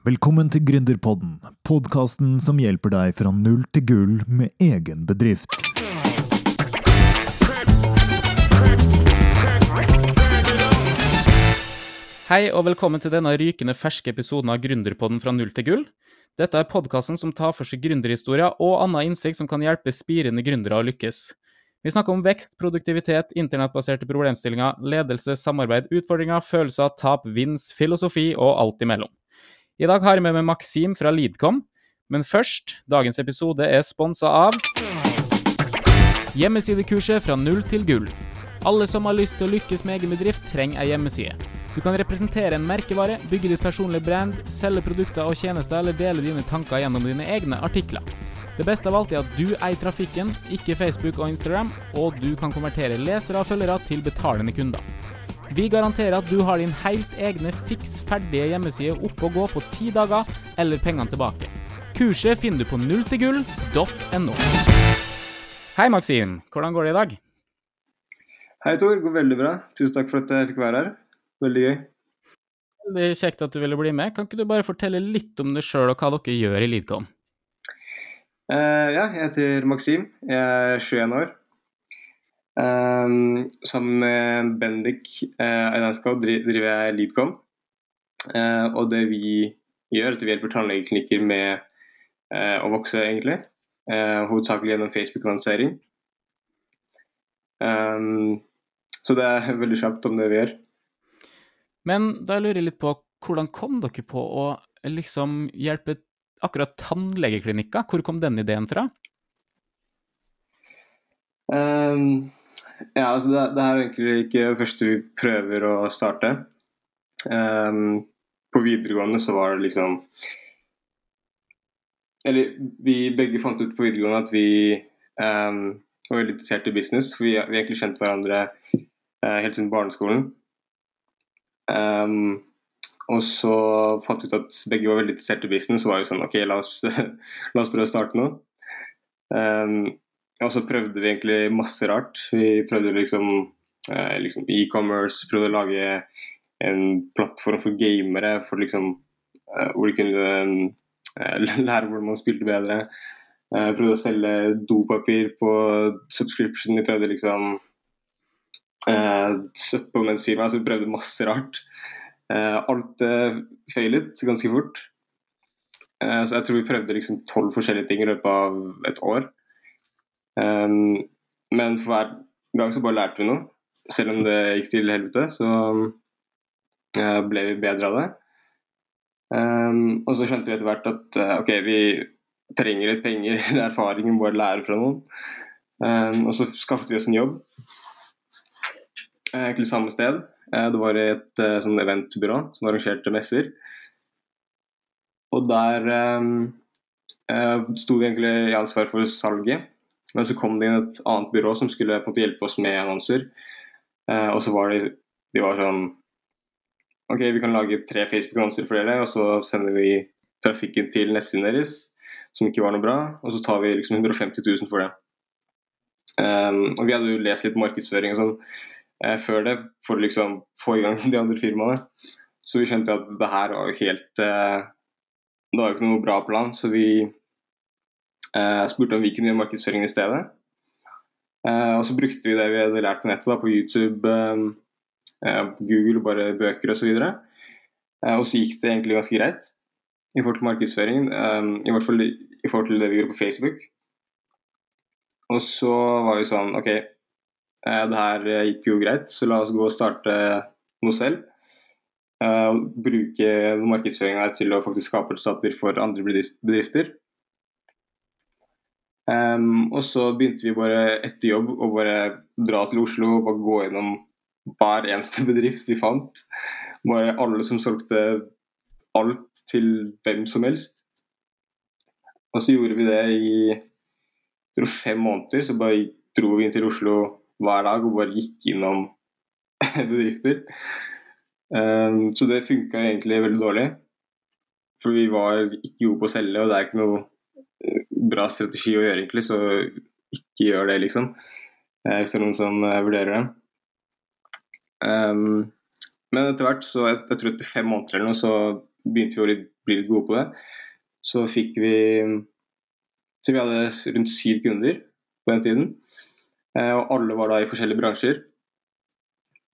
Velkommen til Gründerpodden, podkasten som hjelper deg fra null til gull med egen bedrift. Hei og velkommen til denne rykende ferske episoden av Gründerpodden fra null til gull. Dette er podkasten som tar for seg gründerhistorier og annen innsikt som kan hjelpe spirende gründere å lykkes. Vi snakker om vekst, produktivitet, internettbaserte problemstillinger, ledelse, samarbeid, utfordringer, følelser, tap, vins, filosofi og alt imellom. I dag har jeg med meg Maxim fra Lidkom, men først, dagens episode er sponsa av Hjemmesidekurset fra null til gull. Alle som har lyst til å lykkes med egen bedrift, trenger ei hjemmeside. Du kan representere en merkevare, bygge ditt personlige brand, selge produkter og tjenester eller dele dine tanker gjennom dine egne artikler. Det beste av alt er at du eier trafikken, ikke Facebook og Instagram, og du kan konvertere lesere og følgere til betalende kunder. Vi garanterer at du har din helt egne fiks ferdige hjemmeside opp og gå på ti dager, eller pengene tilbake. Kurset finner du på nulltilgull.no. Hei, Maxim. Hvordan går det i dag? Hei, Tor. Går veldig bra. Tusen takk for at jeg fikk være her. Veldig gøy. Veldig kjekt at du ville bli med. Kan ikke du bare fortelle litt om deg sjøl og hva dere gjør i Leadcom? Uh, ja, jeg heter Maxim. Jeg er 21 år. Um, sammen med Bendik uh, Einarskov driver jeg Leadcom. Uh, og det vi gjør, at vi hjelper tannlegeklinikker med uh, å vokse, egentlig. Uh, hovedsakelig gjennom Facebook-annonsering. Um, så det er veldig kjapt om det vi gjør. Men da lurer jeg litt på, hvordan kom dere på å liksom hjelpe akkurat tannlegeklinikker? Hvor kom den ideen fra? Um, ja, altså det, det, er egentlig ikke det første vi prøver å starte. Um, på videregående så var det liksom Eller vi begge fant ut på videregående at vi um, var veldig interessert i business. For vi, vi egentlig kjente hverandre uh, helt siden barneskolen. Um, og så fant vi ut at begge var veldig interessert i business, så var vi sånn OK, la oss, la oss prøve å starte noe. Um, og så prøvde vi egentlig masse rart. Vi prøvde liksom, eh, liksom e-commerce, prøvde å lage en plattform for gamere for liksom eh, hvor de kunne eh, lære hvordan man spilte bedre. Eh, prøvde å selge dopapir på subscription. Vi prøvde liksom eh, supplements-firma, altså vi prøvde masse rart. Eh, alt eh, feilet ganske fort. Eh, så jeg tror vi prøvde liksom tolv forskjellige ting i løpet av et år. Um, men for hver gang så bare lærte vi noe. Selv om det gikk til helvete, så uh, ble vi bedre av det. Um, og så skjønte vi etter hvert at uh, ok, vi trenger litt penger, eller erfaringen erfaring, vi må lære fra noen. Um, og så skaffet vi oss en jobb, uh, egentlig samme sted. det var et sånn eventbyrå som arrangerte messer. Og der sto vi egentlig i ansvar for salget. Men så kom det inn et annet byrå som skulle på en måte hjelpe oss med annonser. Eh, og så var det de var sånn OK, vi kan lage tre Facebook-annonser for dere, og så sender vi trafikken til nettsiden deres, som ikke var noe bra, og så tar vi liksom 150 000 for det. Um, og vi hadde jo lest litt markedsføring og sånn eh, før det, for å liksom få i gang de andre firmaene. Så vi skjønte at det her var jo helt eh, Det var jo ikke noe bra plan, så vi jeg eh, spurte om vi kunne gjøre markedsføringen i stedet. Eh, og så brukte vi det vi hadde lært på nettet, da, på YouTube, eh, Google, bare bøker osv. Og, så og så gikk det egentlig ganske greit i forhold til markedsføringen. I hvert fall i forhold til det vi gjorde på Facebook. Og så var vi sånn OK, det her gikk jo greit, så la oss gå og starte noe selv. Uh, bruke markedsføringa til å faktisk skape resultater for andre bedrifter. Um, og så begynte vi bare etter jobb å bare dra til Oslo og bare gå gjennom hver eneste bedrift vi fant. Bare alle som solgte alt til hvem som helst. Og så gjorde vi det i tror, fem måneder. Så bare dro vi inn til Oslo hver dag og bare gikk innom bedrifter. Um, så det funka egentlig veldig dårlig. For vi var ikke gode på å selge, og det er ikke noe bra strategi å gjøre, egentlig, så ikke gjør det, liksom. Eh, hvis det er noen som eh, vurderer det. Um, men etter hvert, så jeg, jeg, tror etter fem måneder eller noe, så begynte vi å bli litt gode på det. Så fikk vi Så vi hadde rundt syv kunder på den tiden. Eh, og alle var da i forskjellige bransjer.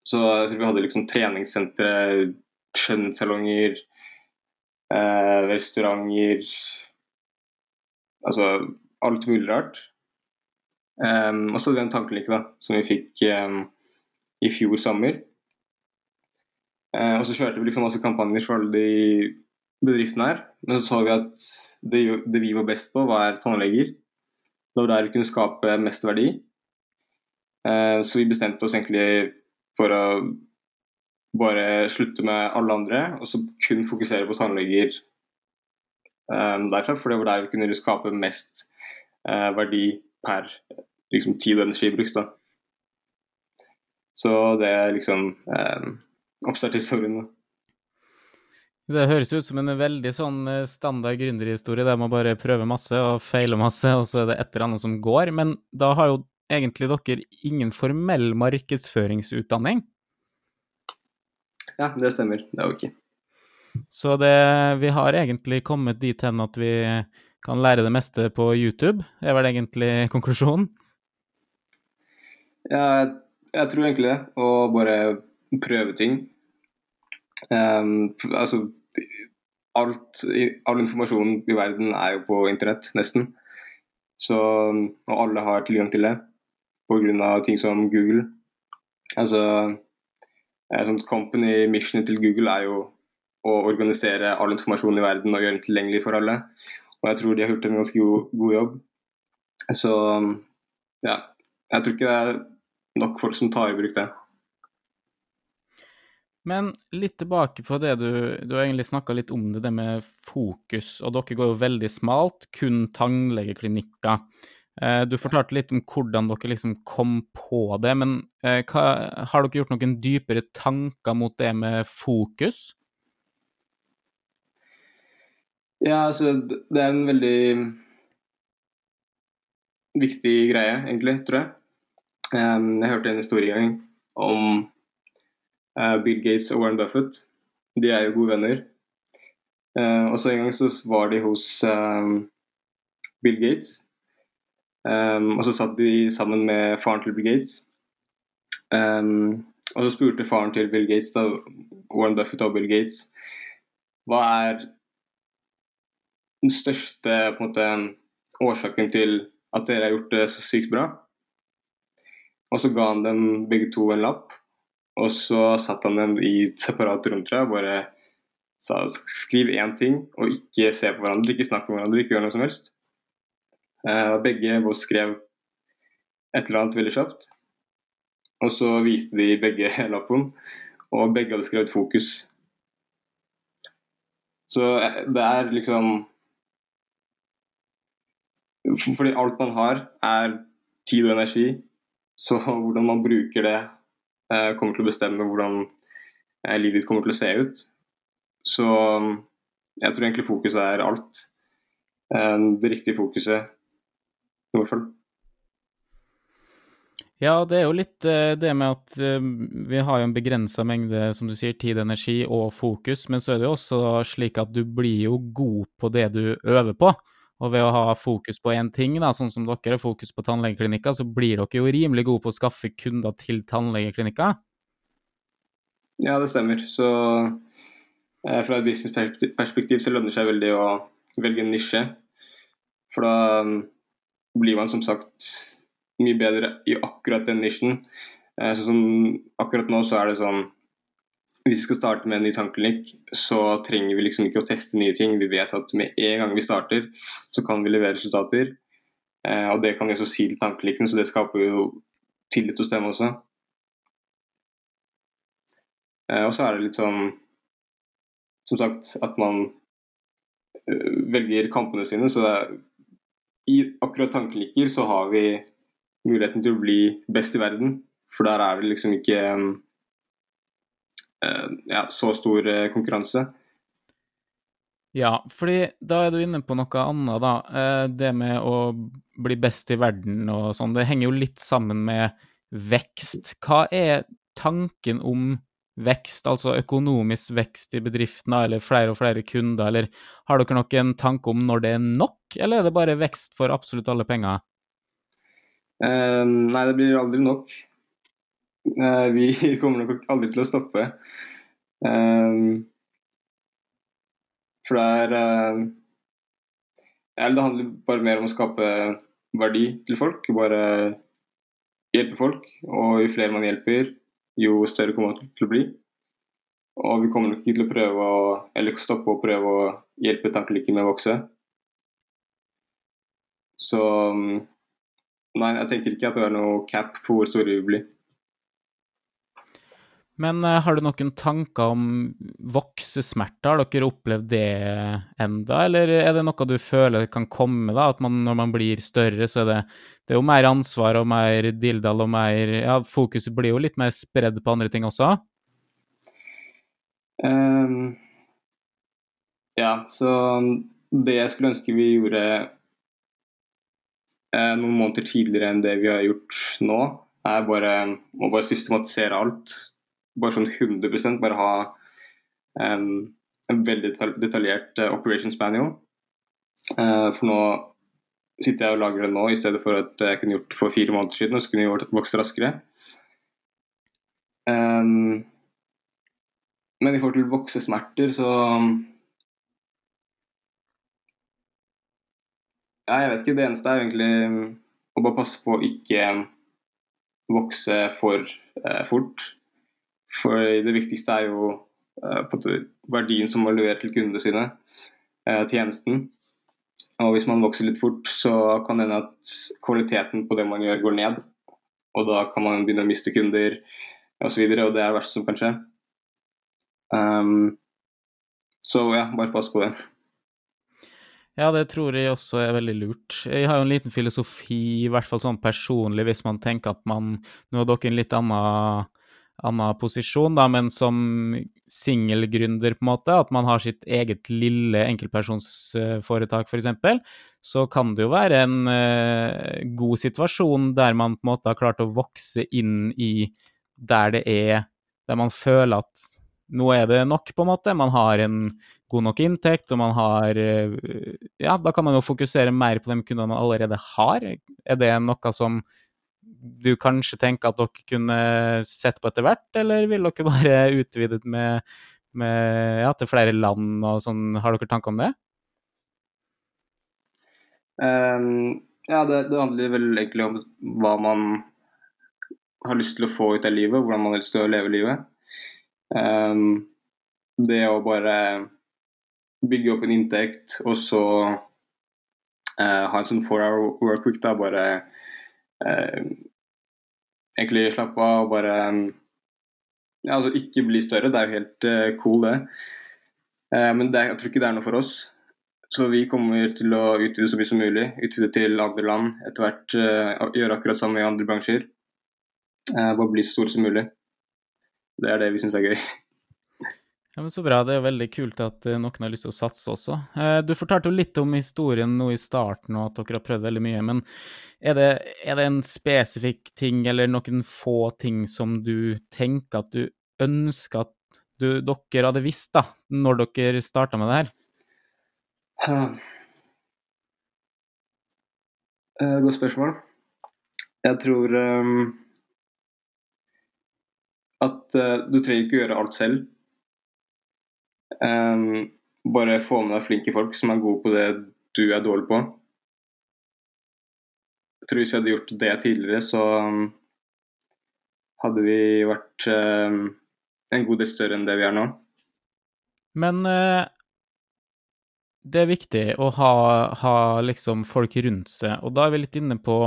Så, så vi hadde liksom treningssentre, skjønnhetssalonger, eh, restauranter Altså alt mulig rart. Um, og så hadde vi en tankelike da, som vi fikk um, i fjor sommer. Uh, og så kjørte vi liksom masse kampanjer for alle de bedriftene her. Men så så vi at det, det vi var best på, var tannleger. Det var der vi kunne skape mest verdi. Uh, så vi bestemte oss egentlig for å bare slutte med alle andre, og så kun fokusere på tannleger derfra. For det var der vi kunne skape mest uh, verdi per liksom, tid og energi brukt. da. Så det er liksom eh, oppstartshistorien. Det høres ut som en veldig sånn standard gründerhistorie der man bare prøver masse og feiler masse, og så er det et eller annet som går. Men da har jo egentlig dere ingen formell markedsføringsutdanning? Ja, det stemmer. Det er jo ikke. Så det, vi har egentlig kommet dit hen at vi kan lære det meste på YouTube, er vel egentlig konklusjonen? Jeg, jeg tror egentlig det. Å bare prøve ting. Um, altså alt, All informasjonen i verden er jo på internett, nesten. Så, og alle har tilgang til det pga. ting som Google. Altså sånt Company missionet til Google er jo å organisere all informasjon i verden og gjøre den tilgjengelig for alle. Og jeg tror de har gjort en ganske god, god jobb. Så ja, jeg tror ikke det er nok folk som tar i bruk det. Men litt tilbake på det du Du har egentlig snakka litt om det, det med fokus. Og dere går jo veldig smalt, kun tannlegeklinikker. Eh, du fortalte litt om hvordan dere liksom kom på det, men eh, hva, har dere gjort noen dypere tanker mot det med fokus? Ja, altså det er en veldig viktig greie, egentlig, tror jeg. Jeg hørte en historie en gang om uh, Bill Gates og Warren Buffett. De er jo gode venner. Uh, og så en gang så var de hos Bill Gates. Og så satt de sammen med faren til Bill Gates. og så spurte faren til Bill Gates, da, Warren Buffett og Bill Gates, hva er den største måte, årsaken til at dere har gjort det så sykt bra. Og så ga han dem begge to en lapp, og så satte han dem i et separat rom, tror jeg, bare sa skriv én ting, og ikke se på hverandre, ikke snakk med hverandre, ikke gjør noe som helst. Uh, begge skrev et eller annet veldig kjapt. Og så viste de begge lappen, og begge hadde skrevet 'fokus'. Så eh, det er liksom fordi alt man har, er tid og energi. Så hvordan man bruker det, eh, kommer til å bestemme hvordan eh, livet ditt kommer til å se ut. Så jeg tror egentlig fokuset er alt. Eh, det riktige fokuset, i hvert fall. Ja, det er jo litt det med at vi har jo en begrensa mengde, som du sier, tid, energi og fokus, men så er det jo også slik at du blir jo god på det du øver på. Og ved å ha fokus på én ting, da, sånn som dere, fokus på tannlegeklinikker, så blir dere jo rimelig gode på å skaffe kunder til tannlegeklinikker? Ja, det stemmer. Så eh, fra et businessperspektiv så lønner det seg veldig å velge en nisje. For da um, blir man som sagt mye bedre i akkurat den nisjen. Eh, så som akkurat nå så er det sånn hvis vi skal starte med en ny tannklinikk, så trenger vi liksom ikke å teste nye ting. Vi vet at med en gang vi starter, så kan vi levere resultater. Eh, og det kan vi også si til tannklinikken, så det skaper jo tillit hos dem også. Eh, og så er det litt sånn Som sagt, at man uh, velger kampene sine. Så er, i akkurat tannklinikker så har vi muligheten til å bli best i verden. For der er det liksom ikke Eh, ja, så stor eh, konkurranse. Ja, fordi da er du inne på noe annet, da. Eh, det med å bli best i verden og sånn, det henger jo litt sammen med vekst. Hva er tanken om vekst, altså økonomisk vekst i bedriften, eller flere og flere kunder, eller har dere noen tanke om når det er nok, eller er det bare vekst for absolutt alle penger? Eh, nei, det blir aldri nok. Eh, vi kommer nok aldri til å stoppe. Eh, for det er eh, det handler bare mer om å skape verdi til folk. Bare hjelpe folk. Og jo flere man hjelper, jo større kommer man til å bli. Og vi kommer nok ikke til å prøve å, eller stoppe å prøve å hjelpe tankelykken med å vokse. Så mm, Nei, jeg tenker ikke at det er noe cap på hvor store vi blir. Men uh, har du noen tanker om voksesmerter? Har dere opplevd det enda, eller er det noe du føler kan komme, da? At man, når man blir større, så er det, det er jo mer ansvar og mer dildal og mer Ja, fokuset blir jo litt mer spredd på andre ting også? Um, ja, så det jeg skulle ønske vi gjorde uh, noen måneder tidligere enn det vi har gjort nå, er bare å bare systematisere alt bare sånn 100% bare ha um, en veldig detaljert uh, operations manual. Uh, for nå sitter jeg og lager det nå, i stedet for at jeg kunne gjort det for fire måneder siden. Og så kunne jeg gjort det vokst raskere. Um, men i forhold til voksesmerter, så Ja, jeg vet ikke. Det eneste er egentlig å bare passe på å ikke vokse for uh, fort. For det viktigste er jo uh, verdien som man leverer til kundene sine, uh, tjenesten. Og hvis man vokser litt fort, så kan det hende at kvaliteten på det man gjør, går ned. Og da kan man begynne å miste kunder osv., og, og det er det verste som kan skje. Um, så ja, bare pass på det. Ja, det tror jeg også er veldig lurt. Jeg har jo en liten filosofi, i hvert fall sånn personlig, hvis man tenker at man Nå har dere en litt annen annen posisjon, da, men som singelgründer, på en måte, at man har sitt eget lille enkeltpersonsforetak, f.eks., så kan det jo være en uh, god situasjon der man på en måte har klart å vokse inn i der det er Der man føler at nå er det nok, på en måte. Man har en god nok inntekt, og man har uh, Ja, da kan man jo fokusere mer på de kundene man allerede har. Er det noe som du kanskje tenker at dere kunne sett på etter hvert, eller vil dere bare utvide med, med, ja, til flere land og sånn? Har dere tanker om det? Um, ja, det, det, handler vel egentlig om hva man har lyst til å få ut av livet, hvordan man har lyst til å leve livet. Um, det å bare bygge opp en inntekt, og så uh, ha en sånn four hour work week, da, bare egentlig slappe av og bare ja, altså ikke bli større. Det er jo helt uh, cool, det. Uh, men det, jeg tror ikke det er noe for oss. Så vi kommer til å utvide så mye som mulig. Utvide til andre land. Etter hvert uh, gjøre akkurat samme i andre bransjer. bare bli så store som mulig. Det er det vi syns er gøy. Ja, men Så bra. Det er veldig kult at noen har lyst til å satse også. Du fortalte jo litt om historien nå i starten, og at dere har prøvd veldig mye. Men er det, er det, en spesifikk ting eller noen få ting som du tenker at du ønsker at du, dere hadde visst da, når dere starta med det her? Uh, godt spørsmål. Jeg tror um, at uh, du trenger ikke gjøre alt selv. Um, bare få med deg flinke folk som er gode på det du er dårlig på. Jeg tror hvis vi hadde gjort det tidligere, så um, hadde vi vært um, en god del større enn det vi er nå. Men uh, det er viktig å ha, ha, liksom folk rundt seg, og da er vi litt inne på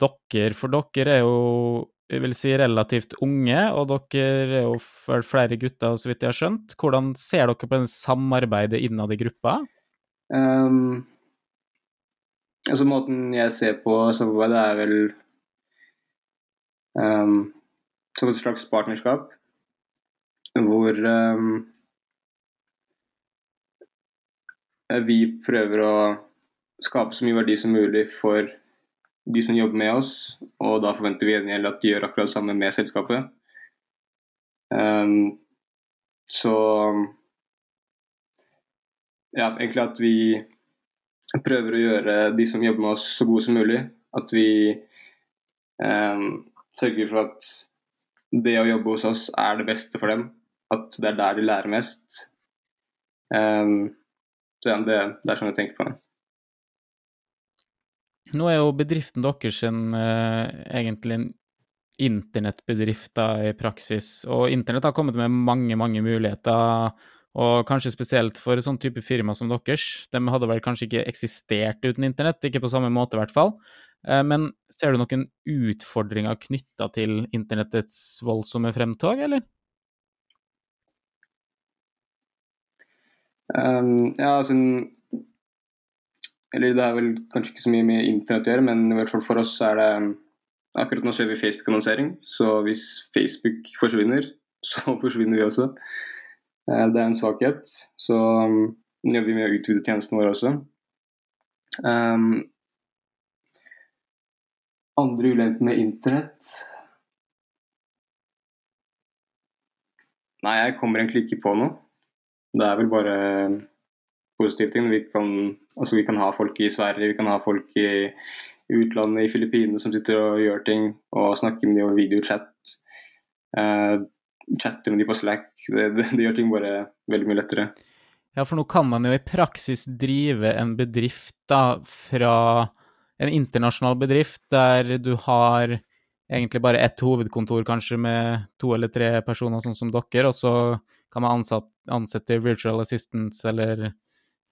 dere, for dere er jo jeg vil si relativt unge, og dere er jo flere gutter, så vidt jeg har skjønt. Hvordan ser dere på den samarbeidet innad i gruppa? Um, Altså Måten jeg ser på samarbeidet, er vel um, som et slags partnerskap. Hvor um, vi prøver å skape så mye verdi som mulig for de som jobber med oss, og da forventer vi at de gjør akkurat det samme med selskapet. Um, så ja, egentlig at vi prøver å gjøre de som jobber med oss, så gode som mulig. At vi um, sørger for at det å jobbe hos oss er det beste for dem. At det er der de lærer mest. Um, så ja, det, det, er sånn jeg tenker på det. Nå er jo bedriften deres en, uh, egentlig en internettbedrift i praksis, og internett har kommet med mange, mange muligheter. Og kanskje spesielt for sånn type firma som deres. De hadde vel kanskje ikke eksistert uten internett, ikke på samme måte i hvert fall. Uh, men ser du noen utfordringer knytta til internettets voldsomme fremtog, eller? Um, ja, altså Eller det er vel kanskje ikke så mye med internett å gjøre, men i hvert fall for oss er det Akkurat nå ser vi Facebook-annonsering, så hvis Facebook forsvinner, så forsvinner vi også. Uh, det er en svakhet. Så um, jobber vi med å utvide tjenesten vår også. Um, andre ulemper med internett Nei, jeg kommer egentlig ikke på noe. Det er vel bare positive ting. Vi kan, altså vi kan ha folk i Sverige, vi kan ha folk i utlandet, i Filippinene som sitter og gjør ting, og snakker med dem over videochat. Uh, chatter med dem på Slack. Det, det, det, gjør ting bare veldig mye lettere. Ja, for nå kan man jo i praksis drive en bedrift da fra en internasjonal bedrift der du har egentlig bare ett hovedkontor, kanskje med to eller tre personer, sånn som dere, og så kan man ansette virtual assistants eller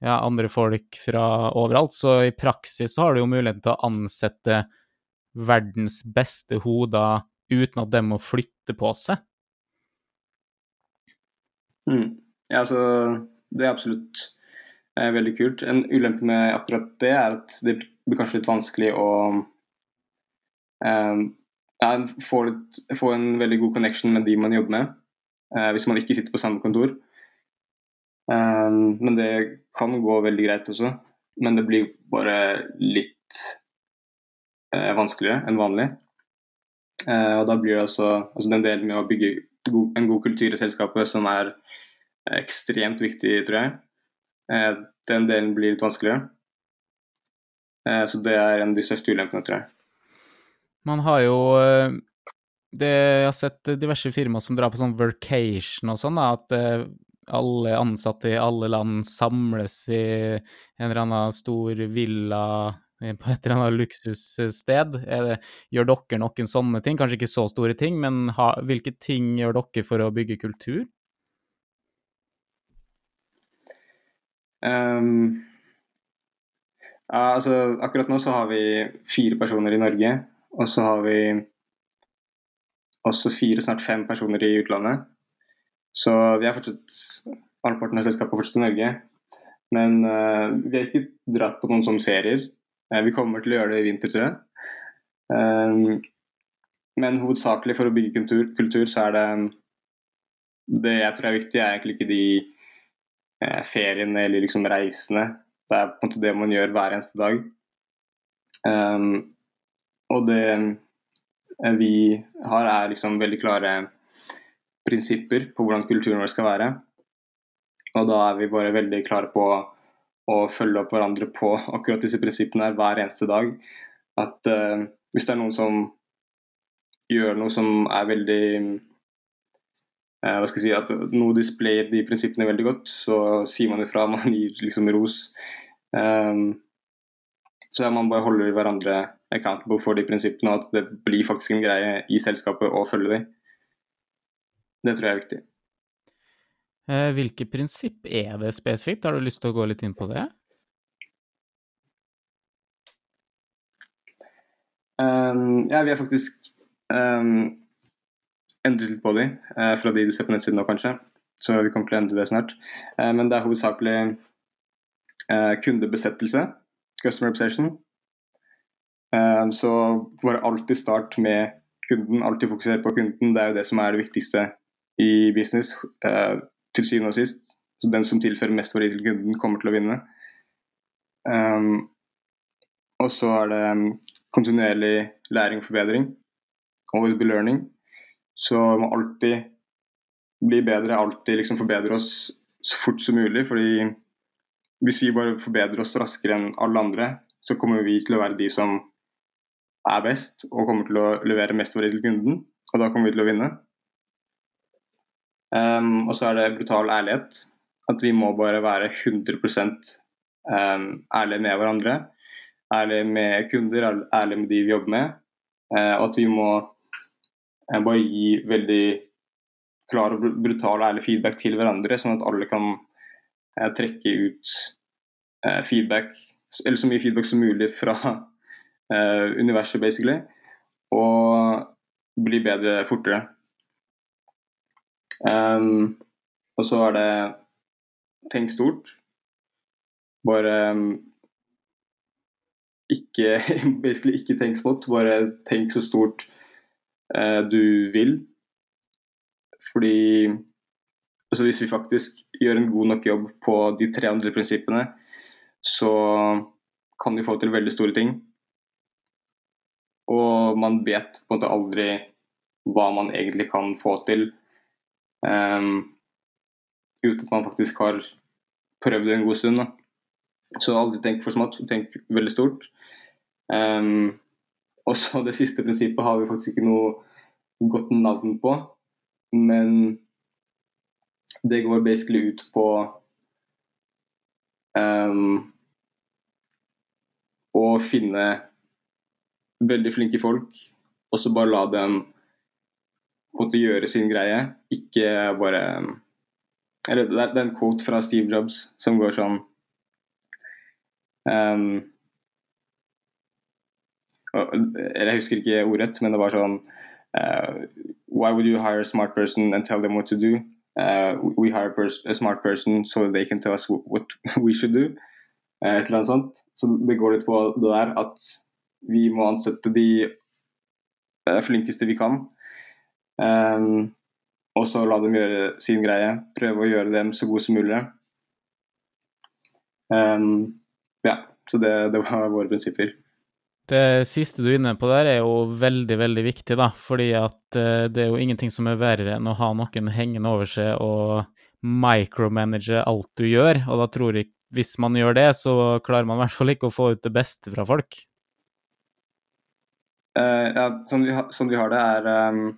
ja, andre folk fra overalt. Så i praksis så har du jo muligheten til å ansette verdens beste hoder uten at de må flytte på seg. Mm. Ja, altså Det er absolutt eh, veldig kult. En ulempe med akkurat det er at det blir kanskje litt vanskelig å eh, få, litt, få, en veldig god connection med de man jobber med eh, hvis man ikke sitter på samme kontor. Um, men det kan gå veldig greit også. Men det blir bare litt eh, vanskeligere enn vanlig. Eh, og da blir det også altså den delen med å bygge en god kultur i selskapet som er ekstremt viktig, tror jeg. Eh, den delen blir litt vanskeligere. Så det er en av de største ulempene, tror jeg. Man har jo det, jeg har sett diverse firmaer som drar på sånn workation og sånn, at eh, alle ansatte i alle land samles i en eller annen stor villa på et eller annet luksussted. Det, gjør dere noen sånne ting? Kanskje ikke så store ting, men ha, hvilke ting gjør dere for å bygge kultur? Um, ja, altså, akkurat nå så har vi fire personer i Norge, og så har vi også fire, snart fem personer i utlandet. Så vi er fortsatt Halvparten av selskapet fortsatt i Norge. Men uh, vi har ikke dratt på noen sånne ferier. Uh, vi kommer til å gjøre det i vinter, tror jeg. Uh, men hovedsakelig for å bygge kultur, kultur, så er det Det jeg tror er viktig, er egentlig ikke de feriene eller liksom reisene. Det er på en måte det man gjør hver eneste dag. Um, og det vi har, er liksom veldig klare prinsipper på hvordan kulturen vår skal være. Og da er vi bare veldig klare på å følge opp hverandre på akkurat disse prinsippene her hver eneste dag. At uh, hvis det er noen som gjør noe som er veldig uh, Hva skal jeg si At noe displayer de prinsippene veldig godt, så sier man ifra. Man gir liksom ros. Um, så man bare holder hverandre accountable for de prinsippene, og at det blir faktisk en greie i selskapet å følge dem. Det tror jeg er viktig. Eh, hvilke prinsipp er det spesifikt? Har du lyst til å gå litt inn på det? Um, ja, vi har faktisk um, endret litt på de, uh, fra de du ser på nettsiden nå, kanskje. Så vi kommer til å endre det snart. Uh, men det er hovedsakelig uh, kundebesettelse, customer obsession, så bare alltid start med kunden, alltid fokusere på kunden. Det er jo det som er det viktigste i business, eh, til syvende og sist. Så den som tilfører mest verdi til kunden, kommer til å vinne. Um, og så er det ehm, kontinuerlig læring og forbedring. Always be learning. Så må alltid bli bedre, alltid liksom forbedre oss så fort som mulig. fordi hvis vi bare forbedrer oss raskere enn alle andre, så kommer vi til å være de som er best og kommer til å levere mest verdi til kunden. Og da kommer vi til å vinne. Um, og så er det brutal ærlighet. At vi må bare være 100 um, ærlige med hverandre. Ærlige med kunder, ærlige med de vi jobber med. Uh, og at vi må uh, bare gi veldig klar og brutal og ærlig feedback til hverandre, sånn at alle kan uh, trekke ut feedback, eller så mye feedback som mulig fra universet, basically. Og bli bedre fortere. Um, og så er det tenk stort. Bare um, ikke Basically ikke tenk smått, bare tenk så stort uh, du vil. Fordi altså hvis vi faktisk gjør en god nok jobb på de tre andre prinsippene, så kan vi få til veldig store ting. Og man vet på en måte aldri hva man egentlig kan få til um, uten at man faktisk har prøvd en god stund. Da. Så aldri tenk for smått, tenk veldig stort. Um, og så det siste prinsippet har vi faktisk ikke noe godt navn på, men det går basically ut på um, å finne veldig flinke folk, og så bare la dem måte gjøre sin greie, ikke bare Eller det er en quote fra Steve Jobs som går sånn um, Eller jeg husker ikke ordrett, men det var sånn uh, Why would you hire a smart person and tell them what to do? Uh, we hire a smart person so they can tell us what we should do. Uh, et eller annet sånt. Så det går litt på det der at vi må ansette de uh, flinkeste vi kan. Um, og så la dem gjøre sin greie. Prøve å gjøre dem så gode som mulig. Um, ja, så det, det, var våre prinsipper. Det siste du er inne på der er jo veldig, veldig viktig, da. Fordi at uh, det er jo ingenting som er verre enn å ha noen hengende over seg og micromanage alt du gjør. Og da tror jeg hvis man gjør det, så klarer man i hvert fall ikke å få ut det beste fra folk. Uh, ja, sånn vi, sånn vi, har det, er um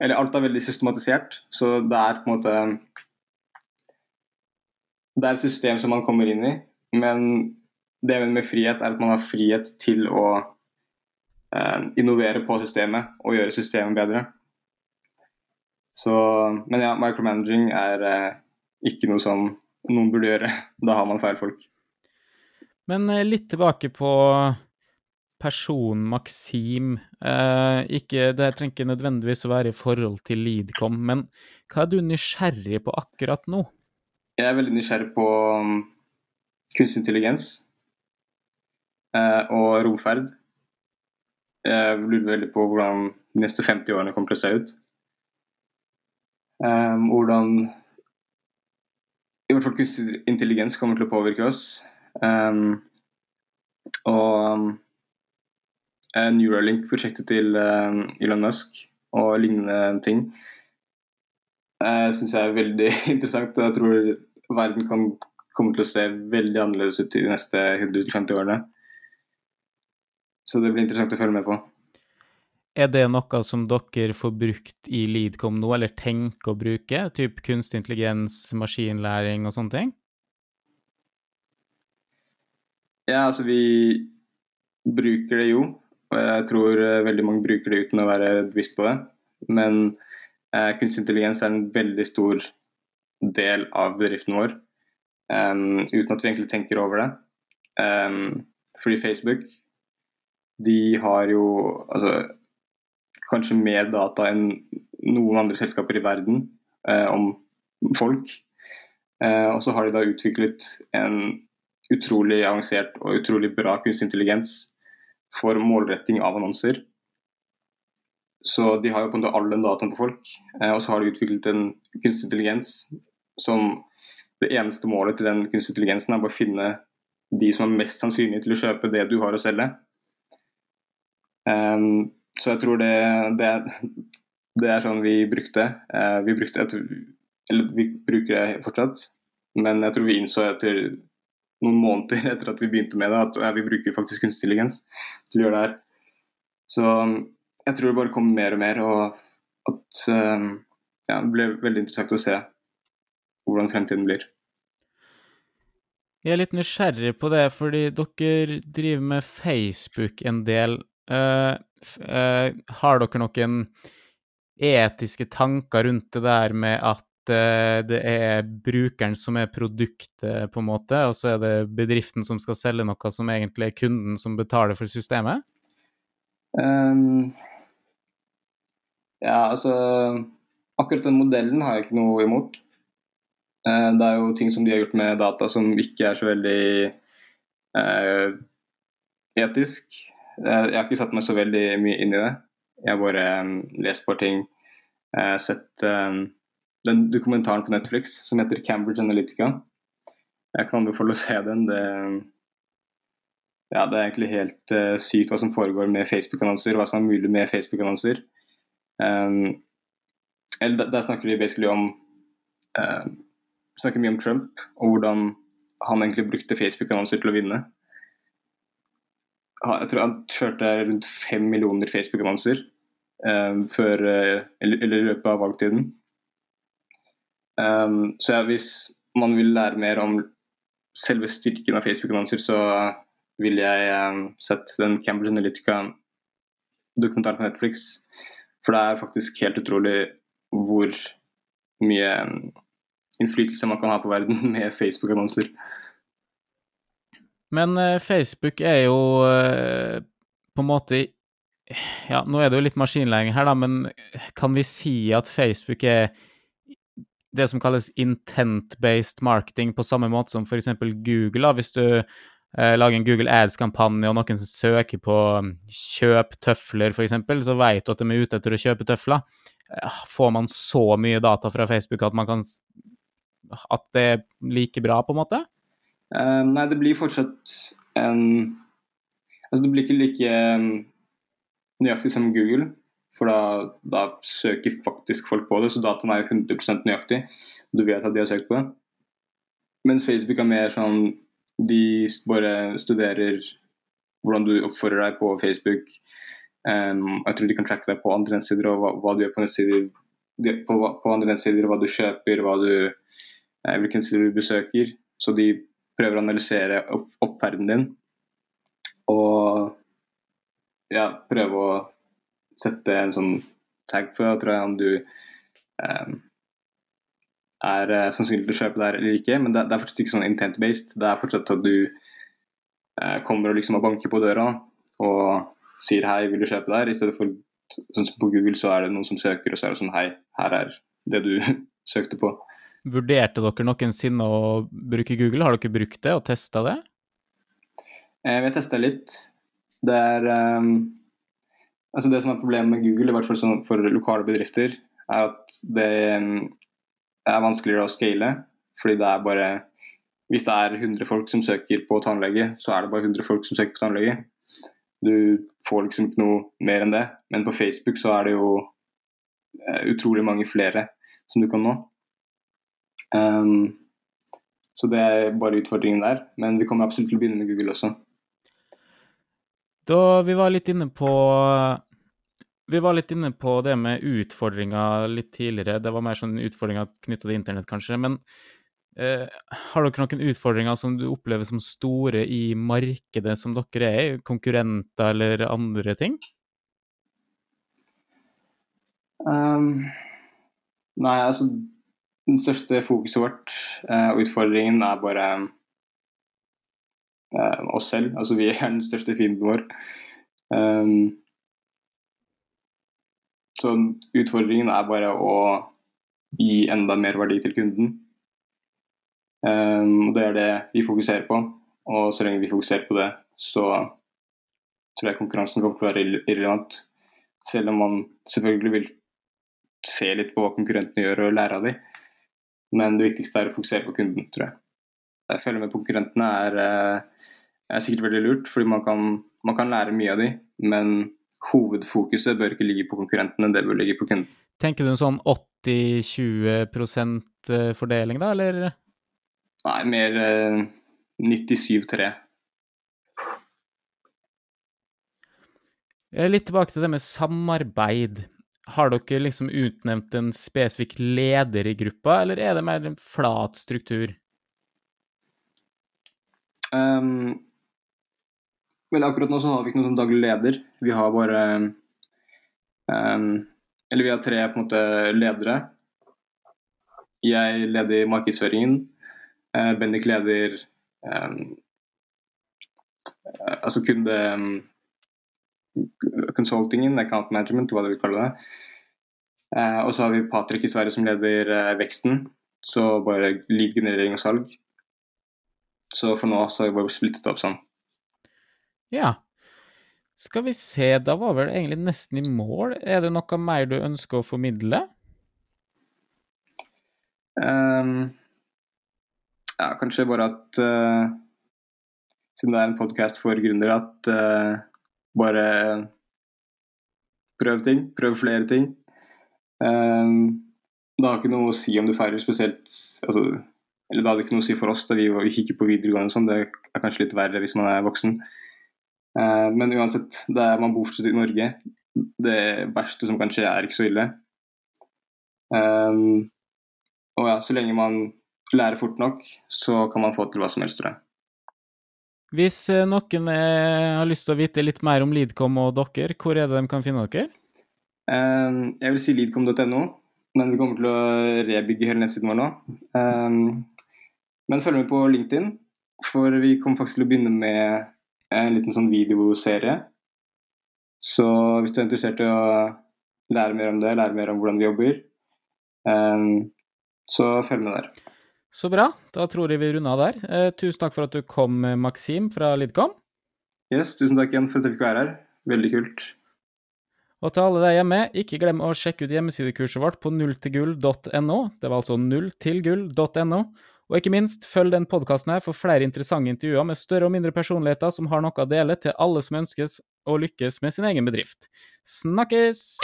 eller alt er veldig systematisert, så det er på en måte Det er et system som man kommer inn i, men det med frihet er at man har frihet til å eh, innovere på systemet og gjøre systemet bedre. Så, men ja, micromanaging er eh, ikke noe som noen burde gjøre. Da har man feil folk. Men eh, litt tilbake på person Maxim eh, ikke, Det trenger ikke nødvendigvis å være i forhold til Leadcom, men hva er du nysgjerrig på akkurat nå? Jeg er veldig nysgjerrig på um, kunstig intelligens eh, og romferd. Jeg lurer veldig på hvordan de neste 50 årene kommer til å se ut. Um, hvordan i hvert fall kunstig intelligens kommer til å påvirke oss. Um, og Eh, Neuralink-prosjektet til eh, Elon Musk og lignende ting uh, syns jeg er veldig interessant. og Jeg tror verden kan komme til å se veldig annerledes ut de neste 150 årene. Så det blir interessant å følge med på. Er det noe som dere får brukt i Leadcom nå, eller tenker å bruke? Typ kunstig intelligens, maskinlæring og sånne ting? Ja, altså vi bruker det jo. Og jeg tror eh, veldig mange bruker det uten å være bevisst på det. Men eh, kunstig intelligens er en veldig stor del av bedriften vår, um, uten at vi egentlig tenker over det. Um, fordi Facebook, de har jo altså, kanskje mer data enn noen andre selskaper i verden uh, om folk. Uh, og så har de da utviklet en utrolig avansert og utrolig bra kunstig intelligens for målretting av annonser. Så de har jo på en måte all den dataen på folk. Eh, og så har de utviklet en kunstig intelligens som det eneste målet til den kunstig intelligensen er å finne de som er mest sannsynlige til å kjøpe det du har å selge. Um, så jeg tror det, det, det er sånn vi brukte. Uh, vi brukte et, Eller vi bruker det fortsatt, men jeg tror vi innså etter noen måneder etter at vi begynte med det, at vi bruker faktisk kunstig intelligens til å gjøre det her. Så jeg tror det bare kommer mer og mer, og at eh, ja, det blir veldig interessant å se hvordan fremtiden blir. Jeg er litt nysgjerrig på det, fordi dere driver med Facebook en del. Uh, uh, har dere noen etiske tanker rundt det der med at det er brukeren som er produktet, på en måte, og så er det bedriften som skal selge noe som egentlig er kunden som betaler for systemet? Um, ja, altså Akkurat den modellen har jeg ikke noe imot. Eh, det er jo ting som de har gjort med data som ikke er så veldig eh, etisk. Jeg har ikke satt meg så veldig mye inn i det. Jeg har bare um, lest på ting. Har sett um, den dokumentaren på Netflix som heter Cambridge Analytica. Jeg kan anbefale å se den. Det, ja, det er egentlig helt uh, sykt hva som foregår med Facebook-annonser, hva som er mulig med Facebook-annonser. Um, eller der, snakker de basically om uh, snakker mye om Trump og hvordan han egentlig brukte Facebook-annonser til å vinne. Jeg tror han kjørte rundt fem millioner Facebook-annonser um, eller, eller i løpet av valgtiden. Um, så ja, hvis man vil lære mer om selve styrken av Facebook-annonser, så vil jeg um, sette den Cambridge Analytica-dokumentaren på Netflix. For det er faktisk helt utrolig hvor mye innflytelse man kan ha på verden med Facebook-annonser. Men uh, Facebook er jo uh, på en måte Ja, nå er det jo litt maskinlæring her, da, men kan vi si at Facebook er det som kalles intent-based marketing på samme måte som f.eks. Google? da, Hvis du eh, lager en Google Ads-kampanje og noen som søker på um, 'kjøp tøfler', f.eks., så vet du at de er ute etter å kjøpe tøfler. Får man så mye data fra Facebook at kan at det er like bra, på en måte? Uh, nei, det blir fortsatt en Altså, det blir ikke like um, nøyaktig som Google, for da, da, søker faktisk folk på det, så dataen er jo 100% nøyaktig. Du vet at de har søkt på det. Mens Facebook er mer sånn De bare studerer hvordan du oppfører deg på Facebook. Um, jeg tror de kan tracke deg på andre nettsider og hva, hva du gjør på nettsider. På, på andre nettsider, hva du kjøper, hva du Eh, hvilken side du besøker. Så de prøver å analysere opp oppferden din og ja, prøve å sette en sånn tag på tror jeg, om du eh, er eh, sannsynlig til å kjøpe der eller ikke. Men det, det er fortsatt ikke sånn intent-based. Det er fortsatt at du eh, kommer og liksom og banker på døra og sier 'hei, vil du kjøpe der?' I stedet for sånn som på Google så er det noen som søker, og så er det sånn 'hei, her er det du søkte på'. Vurderte dere noensinne å bruke Google? Har dere brukt det og testa det? Eh, vi har testa litt. Det er um, Altså det som er problemet med Google, i hvert fall for lokale bedrifter, er at det um, er vanskeligere å scale. Fordi det er bare Hvis det er 100 folk som søker på tannlege, så er det bare 100 folk som søker på tannlege. Du får liksom ikke noe mer enn det. Men på Facebook så er det jo uh, utrolig mange flere som du kan nå. Um, så det er bare utfordringen der. Men vi kommer absolutt til å begynne med Google også. Da vi var litt inne på vi var litt inne på det med utfordringer litt tidligere. Det var mer sånn utfordringer knytta til internett, kanskje. Men eh, har dere noen utfordringer som du opplever som store i markedet som dere er? Konkurrenter eller andre ting? Um, nei, altså den største fokuset vårt eh, og utfordringen er bare oss selv. Altså vi er den største fienden vår. Um, så utfordringen er bare å gi enda mer verdi til kunden. Um, og Det er det vi fokuserer på. Og så lenge vi fokuserer på det, så tror jeg konkurransen kommer til å være irrelevant. Selv om man selvfølgelig vil se litt på hva konkurrentene gjør og lære av dem. Men det viktigste er å fokusere på kunden, tror. Jeg føler med konkurrentene er, eh, er sikkert veldig lurt, fordi man kan, man kan lære mye av dem, men hovedfokuset bør ikke ligge på konkurrentene, det bør ligge på kunden. Tenker du en sånn 80-20 fordeling, da, eller? Nei, mer eh, 97-3. Eh, Litt tilbake til det med samarbeid. Har dere liksom utnevnt en spesifikk leder i gruppa, eller er det mer en flat struktur? Um, vel, akkurat nå så har vi ikke noen som daglig leder. Vi har bare um, Eller vi har tre på en måte ledere. Jeg leder markedsføringen. Uh, Bendik leder um, altså kunde um, consultingen, account management, hva du vil kalle det. Uh, og så har vi Patrick i Sverige som leder uh, veksten. Så bare lead-generering og salg. Så for nå så har vi bare splittet opp sånn. Ja. Skal vi se, da var vel egentlig nesten i mål. Er det noe mer du ønsker å formidle? Um, ja, kanskje bare at uh, siden det er en podkast for gründere, at uh, bare prøv ting. Prøv flere ting. Um, det har ikke noe å si om du feiler spesielt altså, Eller det hadde ikke noe å si for oss da vi, vi gikk på videregående sånn. Det er kanskje litt verre hvis man er voksen. Uh, men uansett, er, man bor fortsatt i Norge. Det verste som kan skje, er ikke så ille. Um, og ja, så lenge man lærer fort nok, så kan man få til hva som helst, tror jeg. Hvis eh, noen eh, har lyst til å vite litt mer om Lidcom og dere, hvor er det de kan finne dere? Um, jeg vil si lidcom.no, men vi kommer til å rebygge hele nettsiden vår nå. Um, men følg med på LinkedIn, for vi kommer faktisk til å begynne med en liten sånn videoserie. Så hvis du er interessert i å lære mer om det, lære mer om hvordan vi jobber, um, så følg med der. Så bra. Da tror jeg vi runder av der. Eh, tusen takk for at du kom, Maksim, Maxim fra Lidcom. Yes, tusen takk igjen for at jeg fikk være her. Veldig kult. Og til alle der hjemme, ikke glem å sjekke ut hjemmesidekurset vårt på nulltilgull.no. Det var altså nulltilgull.no. Og ikke minst, følg den podkasten her for flere interessante intervjuer med større og mindre personligheter som har noe å dele til alle som ønskes å lykkes med sin egen bedrift. Snakkes!